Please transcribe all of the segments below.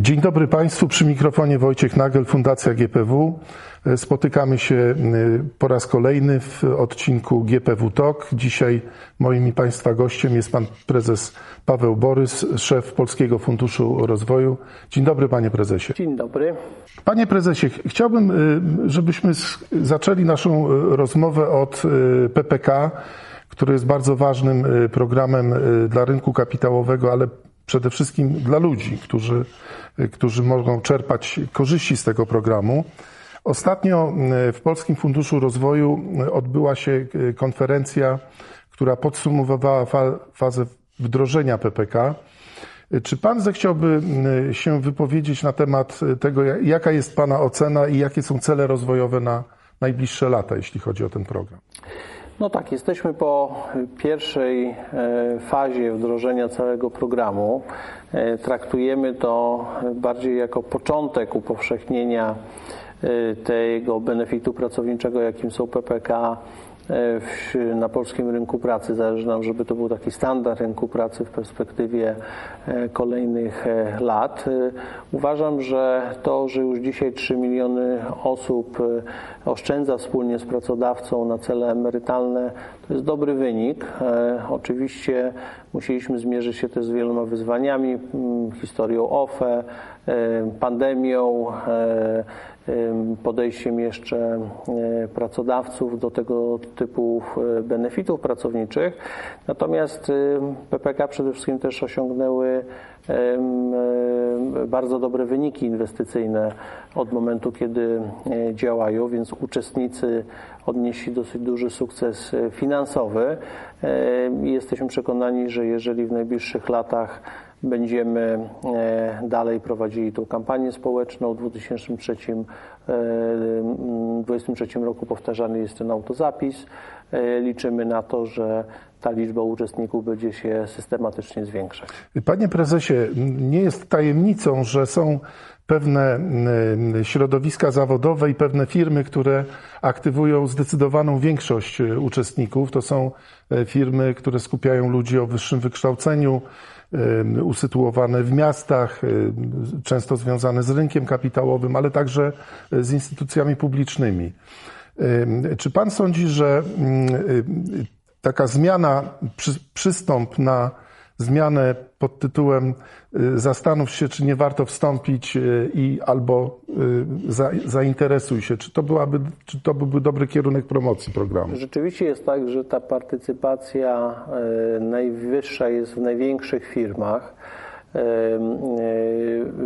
Dzień dobry Państwu, przy mikrofonie Wojciech Nagel, Fundacja GPW. Spotykamy się y, po raz kolejny w odcinku GPW Talk. Dzisiaj moim i Państwa gościem jest Pan Prezes Paweł Borys, szef Polskiego Funduszu Rozwoju. Dzień dobry Panie Prezesie. Dzień dobry. Panie Prezesie, chciałbym, y, żebyśmy zaczęli naszą rozmowę od PPK, który jest bardzo ważnym programem dla rynku kapitałowego, ale przede wszystkim dla ludzi, którzy, którzy mogą czerpać korzyści z tego programu. Ostatnio w Polskim Funduszu Rozwoju odbyła się konferencja, która podsumowywała fazę wdrożenia PPK. Czy Pan zechciałby się wypowiedzieć na temat tego, jaka jest Pana ocena i jakie są cele rozwojowe na najbliższe lata, jeśli chodzi o ten program? No tak, jesteśmy po pierwszej e, fazie wdrożenia całego programu. E, traktujemy to bardziej jako początek upowszechnienia e, tego benefitu pracowniczego, jakim są PPK E, na polskim rynku pracy. Zależy nam, żeby to był taki standard rynku pracy w perspektywie e, kolejnych e, lat. Uważam, że to, że już dzisiaj 3 miliony osób oszczędza wspólnie z pracodawcą na cele emerytalne, to jest dobry wynik. Oczywiście musieliśmy zmierzyć się też z wieloma wyzwaniami, historią OFE, pandemią, podejściem jeszcze e, pracodawców do tego typu e, benefitów pracowniczych. Natomiast PPK przede wszystkim też osiągnęły bardzo dobre wyniki inwestycyjne od momentu, kiedy e, działają, więc uczestnicy odnieśli dosyć duży sukces finansowy. Jesteśmy przekonani, że jeżeli w najbliższych latach Będziemy e, dalej prowadzili tą kampanię społeczną. W 2003, 2023 e, roku powtarzany jest ten autozapis. E, liczymy na to, że ta liczba uczestników będzie się systematycznie zwiększać. Panie prezesie, nie jest tajemnicą, że są pewne środowiska zawodowe i pewne firmy, które aktywują zdecydowaną większość uczestników. To są firmy, które skupiają ludzi o wyższym wykształceniu, usytuowane w miastach, często związane z rynkiem kapitałowym, ale także z instytucjami publicznymi. Czy pan sądzi, że taka zmiana, przystąp na zmianę pod tytułem y, zastanów się, czy nie warto wstąpić y, i albo y, za, zainteresuj się. Czy to, byłaby, czy to byłby dobry kierunek promocji programu? Rzeczywiście jest tak, że ta partycypacja najwyższa jest w największych firmach.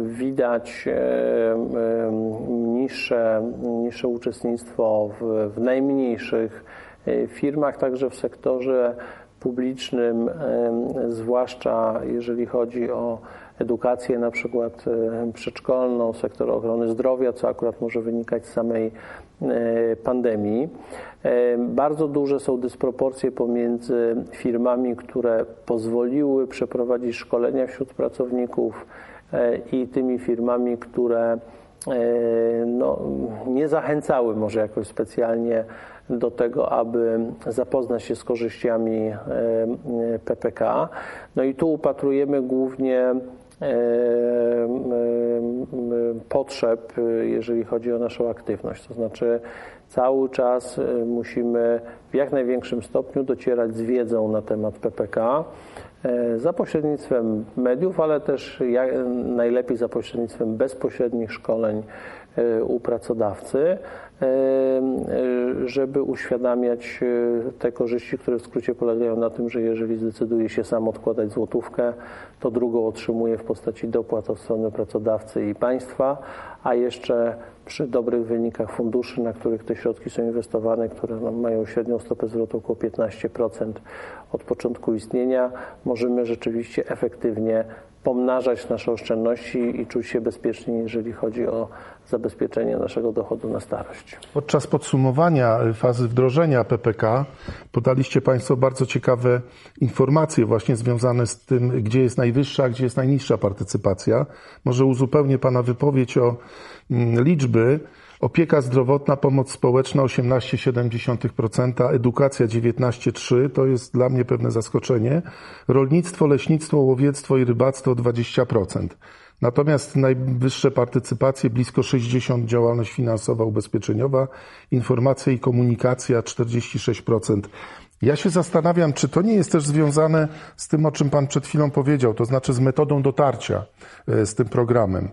Widać niższe, niższe uczestnictwo w, w najmniejszych firmach, także w sektorze publicznym, zwłaszcza jeżeli chodzi o edukację na przykład przedszkolną, sektor ochrony zdrowia, co akurat może wynikać z samej pandemii. Bardzo duże są dysproporcje pomiędzy firmami, które pozwoliły przeprowadzić szkolenia wśród pracowników e, i tymi firmami, które e, no, nie zachęcały może jakoś specjalnie do tego, aby zapoznać się z korzyściami e, PPK. No i tu upatrujemy głównie e, e, potrzeb, jeżeli chodzi o naszą aktywność. To znaczy, cały czas musimy w jak największym stopniu docierać z wiedzą na temat PPK za pośrednictwem mediów, ale też najlepiej za pośrednictwem bezpośrednich szkoleń u pracodawcy. E, żeby uświadamiać e, te korzyści, które w skrócie polegają na tym, że jeżeli zdecyduje się sam odkładać złotówkę, to drugą otrzymuje w postaci dopłat od strony pracodawcy i państwa, a jeszcze przy dobrych wynikach funduszy, na których te środki są inwestowane, które mają średnią stopę zwrotu około 15% od początku istnienia, możemy rzeczywiście efektywnie pomnażać nasze oszczędności i czuć się bezpiecznie, jeżeli chodzi o zabezpieczenie naszego dochodu na starość. Podczas podsumowania fazy wdrożenia PPK podaliście Państwo bardzo ciekawe informacje właśnie związane z tym, gdzie jest najwyższa, gdzie jest najniższa partycypacja. Może uzupełnię Pana wypowiedź o mm, liczby. Opieka zdrowotna, pomoc społeczna 18,7%, edukacja 19,3%, to jest dla mnie pewne zaskoczenie. Rolnictwo, leśnictwo, łowiectwo i rybactwo 20%. Natomiast najwyższe partycypacje, blisko 60 działalność finansowa, ubezpieczeniowa, informacja i komunikacja 46%. Ja się zastanawiam, czy to nie jest też związane z tym, o czym Pan przed chwilą powiedział, to znaczy z metodą dotarcia e, z tym programem.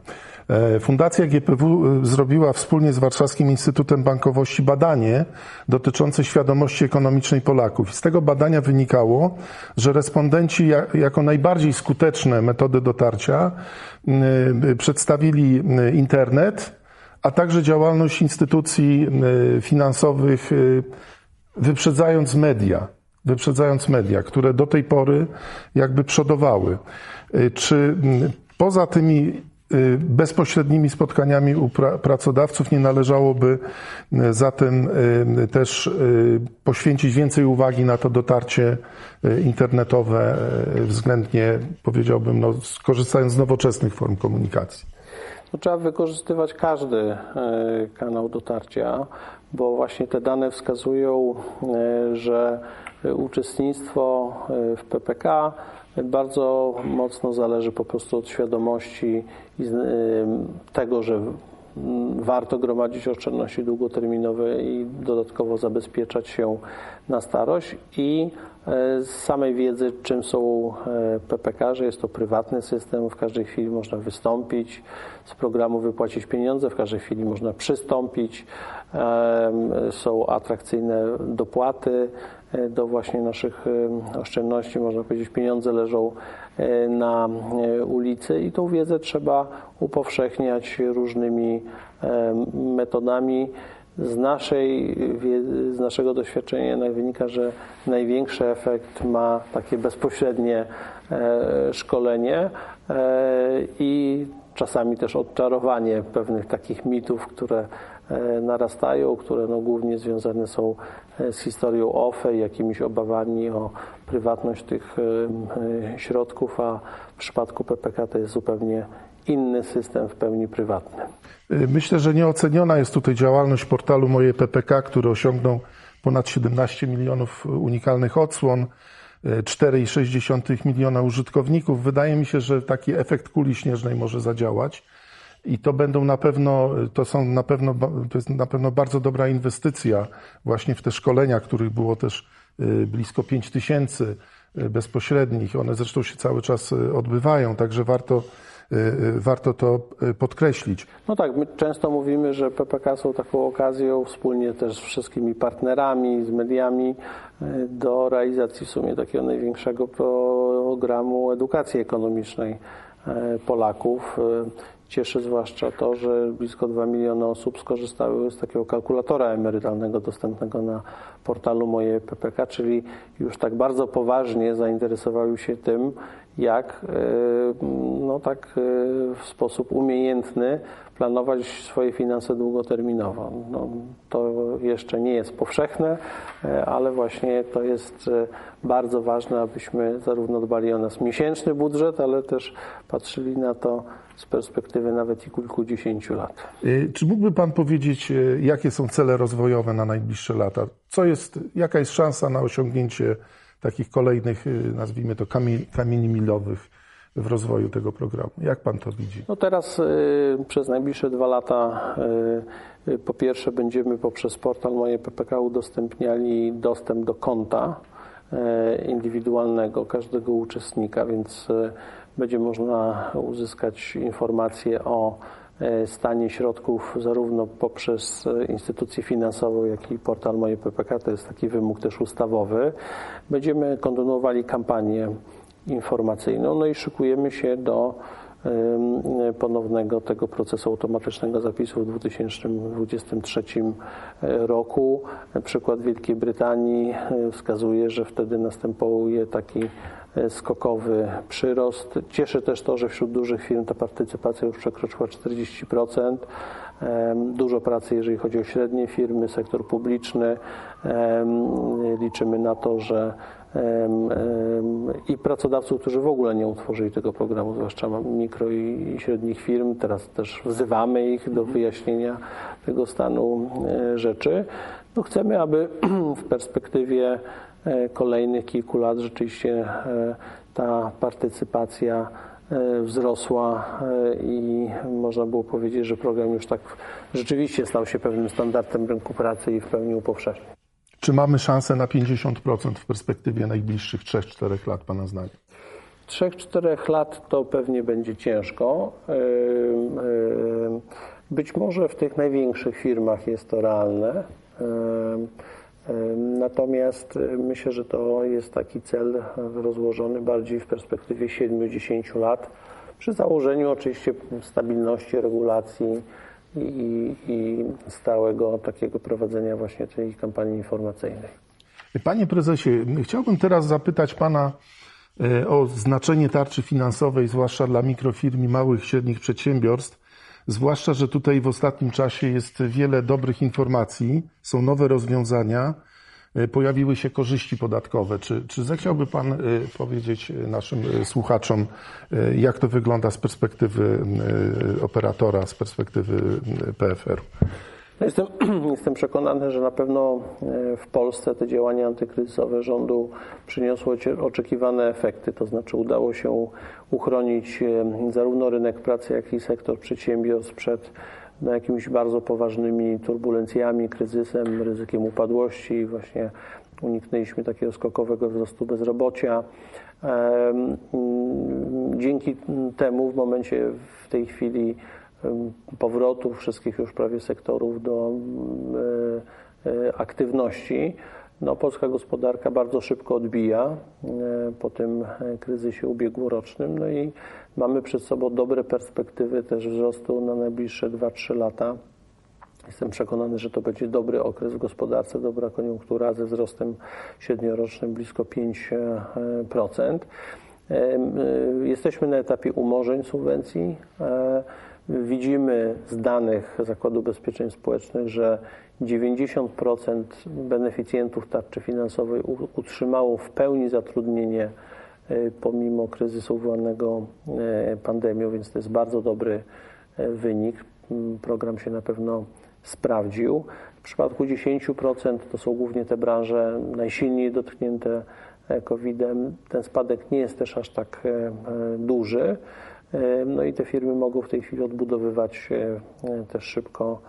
E, Fundacja GPW e, zrobiła wspólnie z Warszawskim Instytutem Bankowości badanie dotyczące świadomości ekonomicznej Polaków. Z tego badania wynikało, że respondenci jako najbardziej skuteczne metody dotarcia przedstawili internet, a także działalność instytucji finansowych wyprzedzając media, wyprzedzając media, które do tej pory jakby przodowały. Y, czy mm, poza tymi y, bezpośrednimi spotkaniami u pracodawców nie należałoby y, zatem też poświęcić więcej uwagi na to dotarcie internetowe, względnie powiedziałbym, no, korzystając z nowoczesnych form komunikacji? No, trzeba wykorzystywać każdy kanał dotarcia bo właśnie te dane wskazują, e, że uczestnictwo e, w PPK bardzo mocno zależy po prostu od świadomości e, tego, że warto gromadzić oszczędności długoterminowe i dodatkowo zabezpieczać się na starość i z samej wiedzy, czym są PPK, że jest to prywatny system, w każdej chwili można wystąpić, z programu wypłacić pieniądze, w każdej chwili można przystąpić, są atrakcyjne dopłaty e, do właśnie naszych oszczędności, można powiedzieć, pieniądze leżą e, na e, ulicy i tą wiedzę trzeba upowszechniać różnymi metodami. Z, naszej, z naszego doświadczenia wynika, że największy efekt ma takie bezpośrednie szkolenie i czasami też odczarowanie pewnych takich mitów, które E, narastają, które no głównie związane są e, z historią OFE, jakimiś obawami o prywatność tych e, środków, a w przypadku PPK to jest zupełnie inny system w pełni prywatny. Myślę, że nieoceniona jest tutaj działalność portalu Moje PPK, który osiągnął ponad 17 milionów unikalnych odsłon, 4,6 miliona użytkowników. Wydaje mi się, że taki efekt kuli śnieżnej może zadziałać. I to będą na pewno, to są na pewno, to jest na pewno bardzo dobra inwestycja właśnie w te szkolenia, których było też y, blisko 5 tysięcy y, bezpośrednich. One zresztą się cały czas y, odbywają, także warto, warto to podkreślić. No tak, my często mówimy, że PPK są taką okazją wspólnie też z wszystkimi partnerami, z mediami do realizacji w sumie takiego największego programu edukacji ekonomicznej Polaków. Cieszy zwłaszcza to, że blisko 2 miliony osób skorzystały z takiego kalkulatora emerytalnego dostępnego na portalu Moje PPK, czyli już tak bardzo poważnie zainteresowały się tym, jak e, no tak e, w sposób umiejętny planować swoje finanse długoterminowo. No, to jeszcze nie jest powszechne, e, ale właśnie to jest bardzo ważne, abyśmy zarówno dbali o nas miesięczny budżet, ale też patrzyli na to z perspektywy nawet i kilkudziesięciu lat. Czy mógłby Pan powiedzieć, jakie są cele rozwojowe na najbliższe lata? Co jest, jaka jest szansa na osiągnięcie takich kolejnych, y, nazwijmy to, kamieni milowych w rozwoju tego programu. Jak pan to widzi? No teraz y, przez najbliższe dwa lata y, po pierwsze będziemy poprzez portal Moje PPK udostępniali dostęp do konta indywidualnego każdego uczestnika, więc będzie można uzyskać informacje o stanie środków zarówno poprzez e, instytucję finansową, jak i portal Moje PPK, to jest taki wymóg też ustawowy. Będziemy kontynuowali kampanię informacyjną, no i szykujemy się do ponownego tego procesu automatycznego zapisu w 2023 e, roku. Przykład Wielkiej Brytanii wskazuje, że wtedy następuje taki E, skokowy przyrost. Cieszy też to, że wśród dużych firm ta partycypacja już przekroczyła 40%. Dużo pracy, jeżeli chodzi o średnie firmy, sektor publiczny. Liczymy na to, że i pracodawców, którzy w ogóle nie utworzyli tego programu, zwłaszcza mikro i średnich firm. Teraz też wzywamy ich do wyjaśnienia tego stanu e, rzeczy. No chcemy, aby w perspektywie E, kolejnych kilku lat rzeczywiście e, ta partycypacja wzrosła i można było powiedzieć, że program już tak rzeczywiście stał się pewnym standardem rynku pracy i w pełni upowszechnił. Czy mamy szansę na 50% w perspektywie najbliższych 3-4 lat, Pana zdaniem? 3-4 lat to pewnie będzie ciężko. Być może w tych największych firmach jest to realne. Natomiast myślę, że to jest taki cel rozłożony bardziej w perspektywie 7-10 lat, przy założeniu oczywiście stabilności regulacji i, i stałego takiego prowadzenia właśnie tej kampanii informacyjnej. Panie prezesie, chciałbym teraz zapytać pana e, o znaczenie tarczy finansowej, zwłaszcza dla mikrofirm i małych i średnich przedsiębiorstw. Zwłaszcza, że tutaj w ostatnim czasie jest wiele dobrych informacji, są nowe rozwiązania, e, pojawiły się korzyści podatkowe. Czy, czy zechciałby Pan e, powiedzieć naszym słuchaczom, jak to wygląda z perspektywy operatora, z perspektywy PFR-u? No jestem, jestem przekonany, że na pewno e, w Polsce te działania antykryzysowe rządu przyniosły oczekiwane efekty, to znaczy udało się uchronić e, zarówno rynek pracy, jak i sektor przedsiębiorstw przed no, jakimiś bardzo poważnymi turbulencjami, kryzysem, ryzykiem upadłości. Właśnie uniknęliśmy takiego skokowego wzrostu bezrobocia. Dzięki temu w momencie w tej chwili powrotu wszystkich już prawie sektorów do e, e, aktywności, no, polska gospodarka bardzo szybko odbija e, po tym kryzysie ubiegłorocznym, no i mamy przed sobą dobre perspektywy też wzrostu na najbliższe 2-3 lata. Jestem przekonany, że to będzie dobry okres w gospodarce, dobra koniunktura ze wzrostem średniorocznym blisko 5%. Jesteśmy na etapie umorzeń subwencji. Widzimy z danych Zakładu Ubezpieczeń Społecznych, że 90% beneficjentów tarczy finansowej utrzymało w pełni zatrudnienie e, pomimo kryzysu wywołanego e, pandemią, więc to jest bardzo dobry e, wynik. Mm, program się na pewno sprawdził. W przypadku 10% to są głównie te branże najsilniej dotknięte COVID-em. Ten spadek nie jest też aż tak duży. No i te firmy mogą w tej chwili odbudowywać też szybko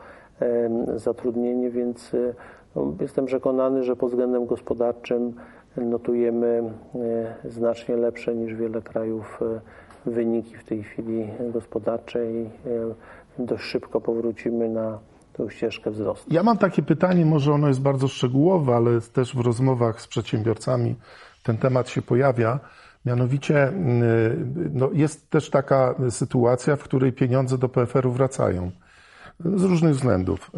zatrudnienie, więc e, no, jestem przekonany, że pod względem gospodarczym notujemy e, znacznie lepsze niż wiele krajów e, wyniki w tej chwili gospodarcze i dość szybko powrócimy na tą ścieżkę wzrostu. Ja mam takie pytanie, może ono jest bardzo szczegółowe, ale też w rozmowach z przedsiębiorcami ten temat się pojawia. Mianowicie mm, no, jest też taka sytuacja, w której pieniądze do PFR-u wracają z różnych względów.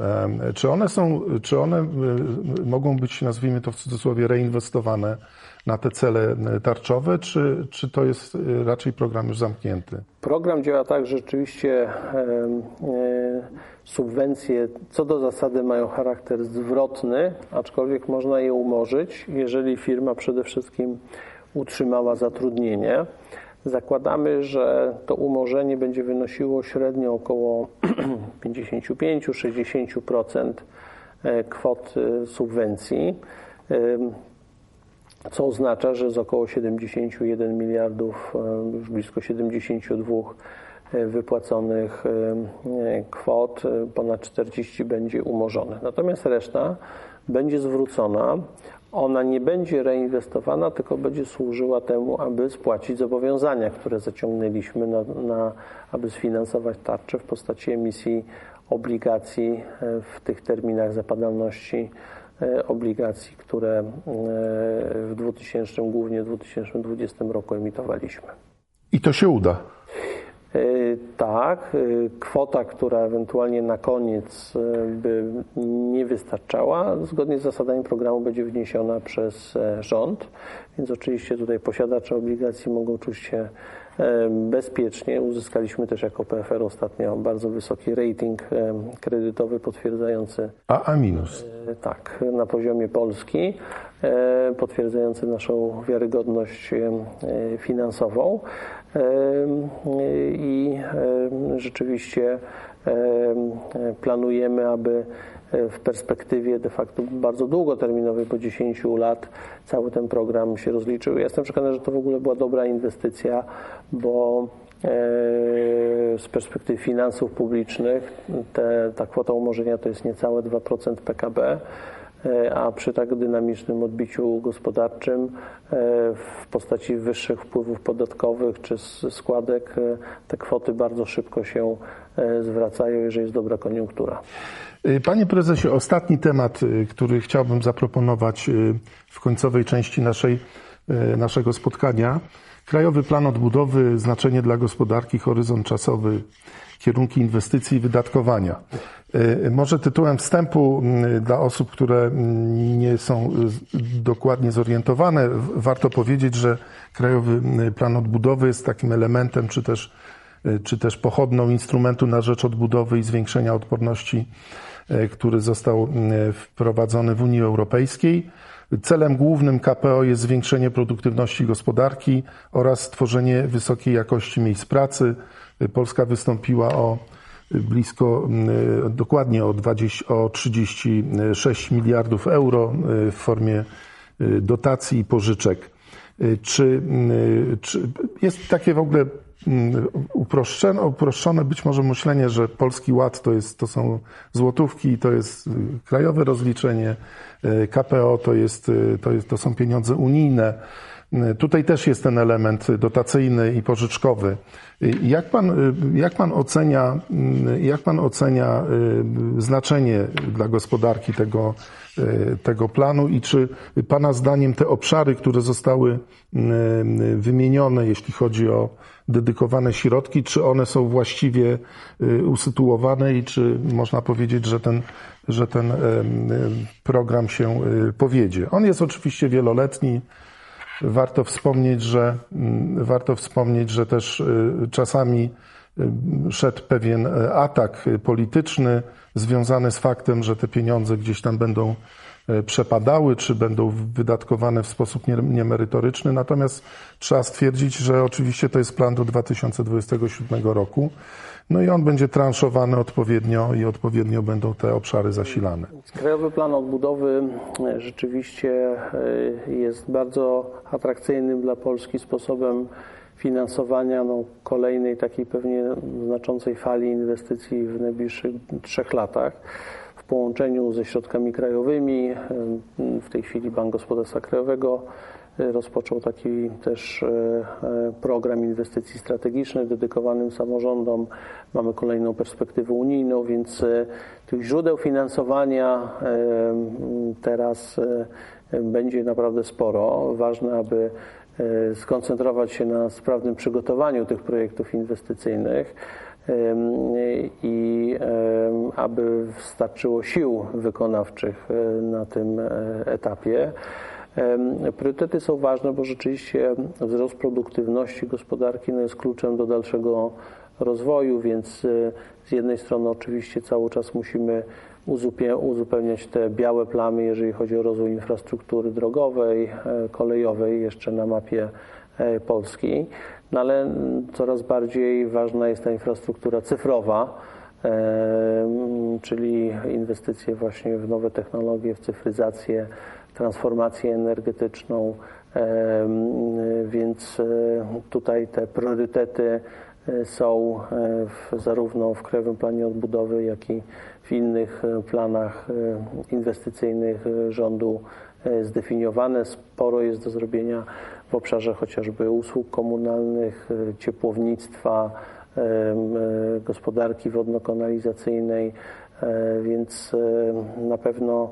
Czy one są, czy one mogą być, nazwijmy to w cudzysłowie, reinwestowane na te cele tarczowe, czy, czy to jest raczej program już zamknięty? Program działa tak, że rzeczywiście subwencje co do zasady mają charakter zwrotny, aczkolwiek można je umorzyć, jeżeli firma przede wszystkim utrzymała zatrudnienie. Zakładamy, że to umorzenie będzie wynosiło średnio około 55-60% e, kwot e, subwencji, e, co oznacza, że z około 71 miliardów, już blisko 72 wypłaconych kwot, ponad 40 będzie umorzone. Natomiast reszta będzie zwrócona ona nie będzie reinwestowana, tylko będzie służyła temu, aby spłacić zobowiązania, które zaciągnęliśmy, na, na, aby sfinansować tarczę w postaci emisji obligacji e, w tych terminach zapadalności e, obligacji, które e, w 2000, głównie w 2020 roku emitowaliśmy. I to się uda. E, tak, e, kwota, która ewentualnie na koniec e, by nie wystarczała, zgodnie z zasadami programu będzie wniesiona przez rząd, więc oczywiście tutaj posiadacze obligacji mogą czuć się bezpiecznie. Uzyskaliśmy też jako PFR ostatnio bardzo wysoki rating kredytowy potwierdzający. AA minus. Tak, na poziomie Polski, potwierdzający naszą wiarygodność finansową i rzeczywiście planujemy, aby e, w perspektywie de facto bardzo długoterminowej, po 10 lat, cały ten program się rozliczył. Ja jestem przekonany, że to w ogóle była dobra inwestycja, bo z perspektywy finansów publicznych te, ta kwota umorzenia to jest niecałe 2% PKB. E, a przy tak dynamicznym odbiciu gospodarczym e, w postaci wyższych wpływów podatkowych czy składek e, te kwoty bardzo szybko się zwracają, jeżeli jest dobra koniunktura. Panie prezesie, ostatni temat, który chciałbym zaproponować w końcowej części naszej, naszego spotkania. Krajowy Plan Odbudowy, znaczenie dla gospodarki, horyzont czasowy, kierunki inwestycji i wydatkowania. Y, może tytułem wstępu y, dla osób, które y, nie są dokładnie zorientowane, warto powiedzieć, że Krajowy Plan Odbudowy jest takim elementem, czy też, czy też pochodną instrumentu na rzecz odbudowy i zwiększenia odporności, który został wprowadzony w Unii Europejskiej. Celem głównym KPO jest zwiększenie produktywności gospodarki oraz stworzenie wysokiej jakości miejsc pracy. Polska wystąpiła o blisko, mm, dokładnie o, 20, o 36 miliardów euro y, w formie y, dotacji i pożyczek. Y, czy, czy jest takie w ogóle uproszczone, uproszczone być może myślenie, że Polski Ład to, jest, to są złotówki, to jest krajowe rozliczenie, KPO to, jest, to, jest, to są pieniądze unijne. Tutaj też jest ten element dotacyjny i pożyczkowy. Jak pan, jak pan, ocenia, jak pan ocenia y, znaczenie dla gospodarki tego, y, tego planu i czy pana zdaniem te obszary, które zostały y, wymienione, jeśli chodzi o dedykowane środki, czy one są właściwie usytuowane i czy można powiedzieć, że ten, że ten program się powiedzie? On jest oczywiście wieloletni. Warto wspomnieć, że, mm, warto wspomnieć, że też y, czasami y, szedł pewien y, atak polityczny związany z faktem, że te pieniądze gdzieś tam będą przepadały, czy będą wydatkowane w sposób niemerytoryczny. Natomiast trzeba stwierdzić, że oczywiście to jest plan do 2027 roku. No i on będzie transzowany odpowiednio i odpowiednio będą te obszary zasilane. Krajowy Plan Odbudowy e, rzeczywiście e, jest bardzo atrakcyjnym dla Polski sposobem finansowania no, kolejnej takiej pewnie znaczącej fali inwestycji w najbliższych trzech latach w połączeniu ze środkami krajowymi. E, w tej chwili Bank Gospodarstwa Krajowego rozpoczął taki też e, e, program inwestycji strategicznych dedykowanym samorządom. Mamy kolejną perspektywę unijną, więc e, tych źródeł finansowania teraz będzie naprawdę sporo. Ważne, aby skoncentrować się na sprawnym przygotowaniu tych projektów inwestycyjnych i aby wystarczyło sił wykonawczych na tym etapie. Priorytety są ważne, bo rzeczywiście wzrost produktywności gospodarki no jest kluczem do dalszego rozwoju, więc e, z jednej strony oczywiście cały czas musimy uzupełniać te białe plamy, jeżeli chodzi o rozwój infrastruktury drogowej, e, kolejowej jeszcze na mapie e, Polski, no ale coraz bardziej ważna jest ta infrastruktura cyfrowa, czyli inwestycje właśnie w nowe technologie, w cyfryzację, transformację energetyczną, więc e, tutaj te priorytety e, są e, w, zarówno w Krajowym Planie Odbudowy, jak i w innych planach inwestycyjnych rządu zdefiniowane. Sporo jest do zrobienia w obszarze chociażby usług komunalnych, ciepłownictwa, gospodarki wodno-kanalizacyjnej, więc na pewno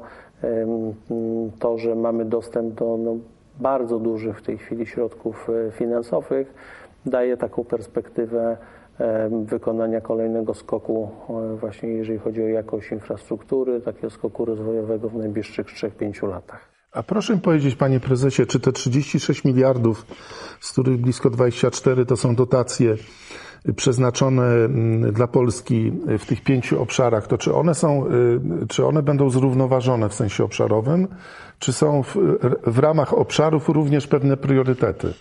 to, że mamy dostęp do no, bardzo dużych w tej chwili środków e, finansowych, daje taką perspektywę wykonania kolejnego skoku, e, właśnie jeżeli chodzi o jakość infrastruktury, takiego skoku rozwojowego w najbliższych 3-5 latach. A proszę powiedzieć, panie prezesie, czy te 36 miliardów, z których blisko 24 to są dotacje, przeznaczone mm, dla Polski w tych pięciu obszarach, to czy one są, y, czy one będą zrównoważone w sensie obszarowym, czy są w, w ramach obszarów również pewne priorytety,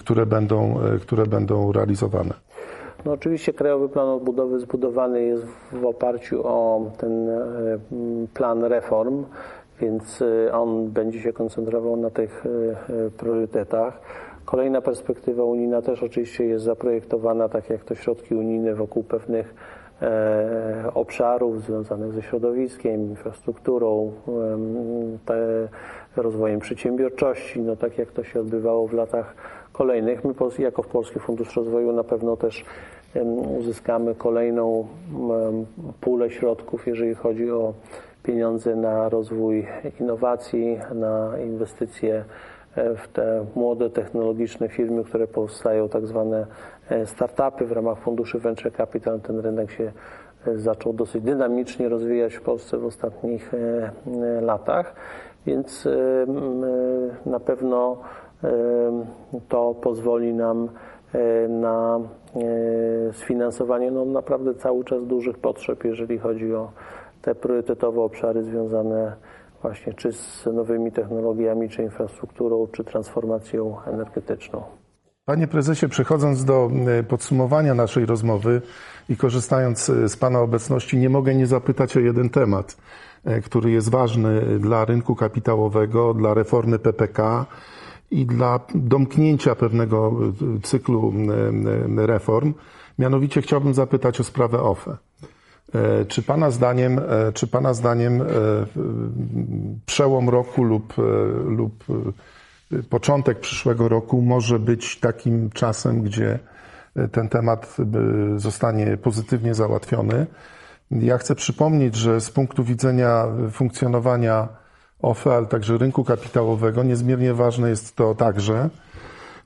które będą, y, które będą realizowane? No oczywiście Krajowy Plan Odbudowy zbudowany jest w oparciu o ten y, plan reform, więc on będzie się koncentrował na tych priorytetach. Kolejna perspektywa unijna też oczywiście jest zaprojektowana, tak jak to środki unijne wokół pewnych e, obszarów związanych ze środowiskiem, infrastrukturą, rozwojem przedsiębiorczości, no tak jak to się odbywało w latach kolejnych. My jako Polski Fundusz Rozwoju na pewno też uzyskamy kolejną pulę środków, jeżeli chodzi o pieniądze na rozwój innowacji, na inwestycje e, w te młode technologiczne firmy, które powstają, tak zwane e, startupy w ramach funduszy Venture Capital. Ten rynek się e, zaczął dosyć dynamicznie rozwijać w Polsce w ostatnich latach, więc na pewno to pozwoli nam na sfinansowanie no, naprawdę cały czas dużych potrzeb, jeżeli chodzi o te priorytetowe obszary związane właśnie czy z nowymi technologiami, czy infrastrukturą, czy transformacją energetyczną. Panie prezesie, przechodząc do e, podsumowania naszej rozmowy i korzystając e, z Pana obecności, nie mogę nie zapytać o jeden temat, e, który jest ważny dla rynku kapitałowego, dla reformy PPK i dla domknięcia pewnego cyklu reform. Mianowicie chciałbym zapytać o sprawę OFE. E, czy Pana zdaniem, e, czy Pana zdaniem e, przełom roku lub, lub początek przyszłego roku może być takim czasem, gdzie ten temat zostanie pozytywnie załatwiony? Ja chcę przypomnieć, że z punktu widzenia funkcjonowania OFE, ale także rynku kapitałowego, niezmiernie ważne jest to także,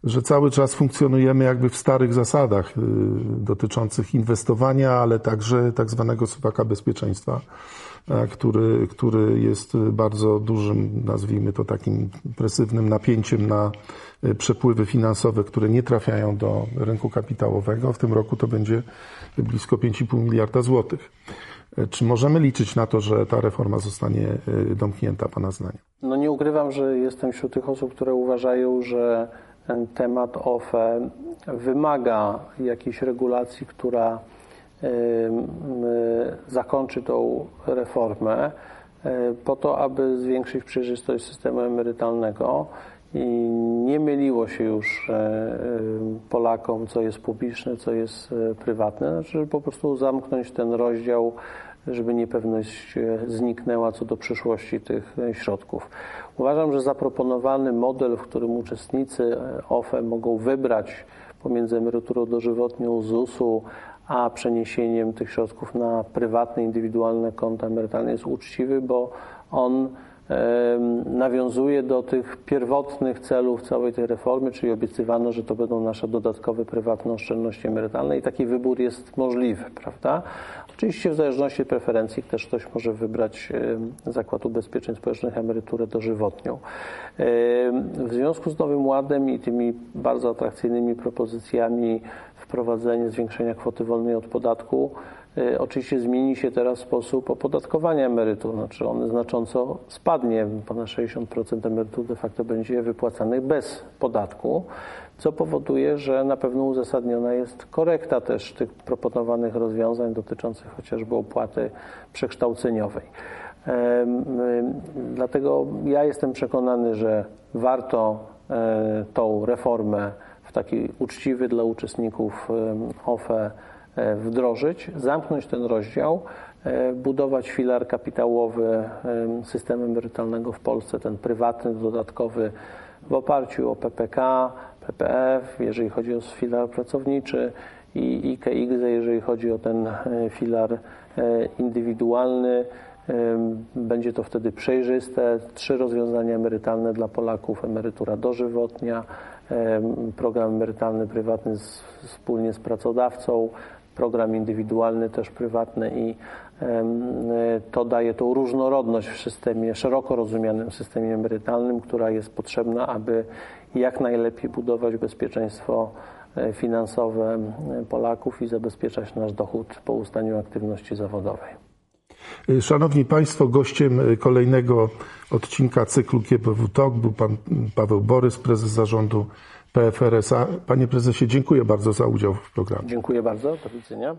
że cały czas funkcjonujemy jakby w starych zasadach y, dotyczących inwestowania, ale także tak zwanego suwaka bezpieczeństwa, który, który jest bardzo dużym, nazwijmy to takim presywnym napięciem na y, przepływy finansowe, które nie trafiają do rynku kapitałowego. W tym roku to będzie blisko 5,5 miliarda złotych. Czy możemy liczyć na to, że ta reforma zostanie y, domknięta, Pana zdaniem? No nie ukrywam, że jestem wśród tych osób, które uważają, że ten temat OFE wymaga jakiejś regulacji, która zakończy tą reformę e, po to, aby zwiększyć przejrzystość systemu emerytalnego i nie myliło się już e, Polakom, co jest publiczne, co jest e, prywatne, znaczy, po prostu zamknąć ten rozdział żeby niepewność zniknęła co do przyszłości tych środków. Uważam, że zaproponowany model, w którym uczestnicy OFE mogą wybrać pomiędzy emeryturą dożywotnią ZUS-u, a przeniesieniem tych środków na prywatne, indywidualne konta emerytalne jest uczciwy, bo on nawiązuje do tych pierwotnych celów całej tej reformy, czyli obiecywano, że to będą nasze dodatkowe prywatne oszczędności emerytalne i taki wybór jest możliwy, prawda? Oczywiście w zależności od preferencji też ktoś może wybrać Zakład Ubezpieczeń Społecznych emeryturę dożywotnią. W związku z Nowym Ładem i tymi bardzo atrakcyjnymi propozycjami wprowadzenie zwiększenia kwoty wolnej od podatku, oczywiście zmieni się teraz sposób opodatkowania emerytur, znaczy on znacząco spadnie, ponad 60% emerytur de facto będzie wypłacanych bez podatku, co powoduje, że na pewno uzasadniona jest korekta też tych proponowanych rozwiązań dotyczących chociażby opłaty przekształceniowej. Dlatego ja jestem przekonany, że warto e, tą reformę w taki uczciwy dla uczestników OFE E, wdrożyć, zamknąć ten rozdział, e, budować filar kapitałowy e, systemu emerytalnego w Polsce, ten prywatny, dodatkowy w oparciu o PPK, PPF, jeżeli chodzi o filar pracowniczy i IKX, jeżeli chodzi o ten filar indywidualny. Będzie to wtedy przejrzyste. Trzy rozwiązania emerytalne dla Polaków: emerytura dożywotnia, program emerytalny prywatny wspólnie z pracodawcą, program indywidualny, też prywatny i to daje tą różnorodność w systemie, szeroko rozumianym systemie emerytalnym, która jest potrzebna, aby jak najlepiej budować bezpieczeństwo e, finansowe Polaków i zabezpieczać nasz dochód po ustaniu aktywności zawodowej. Szanowni Państwo, gościem kolejnego odcinka cyklu GPW Talk był pan Paweł Borys, prezes zarządu PFRSA. Panie prezesie, dziękuję bardzo za udział w programie. Dziękuję bardzo. Do widzenia.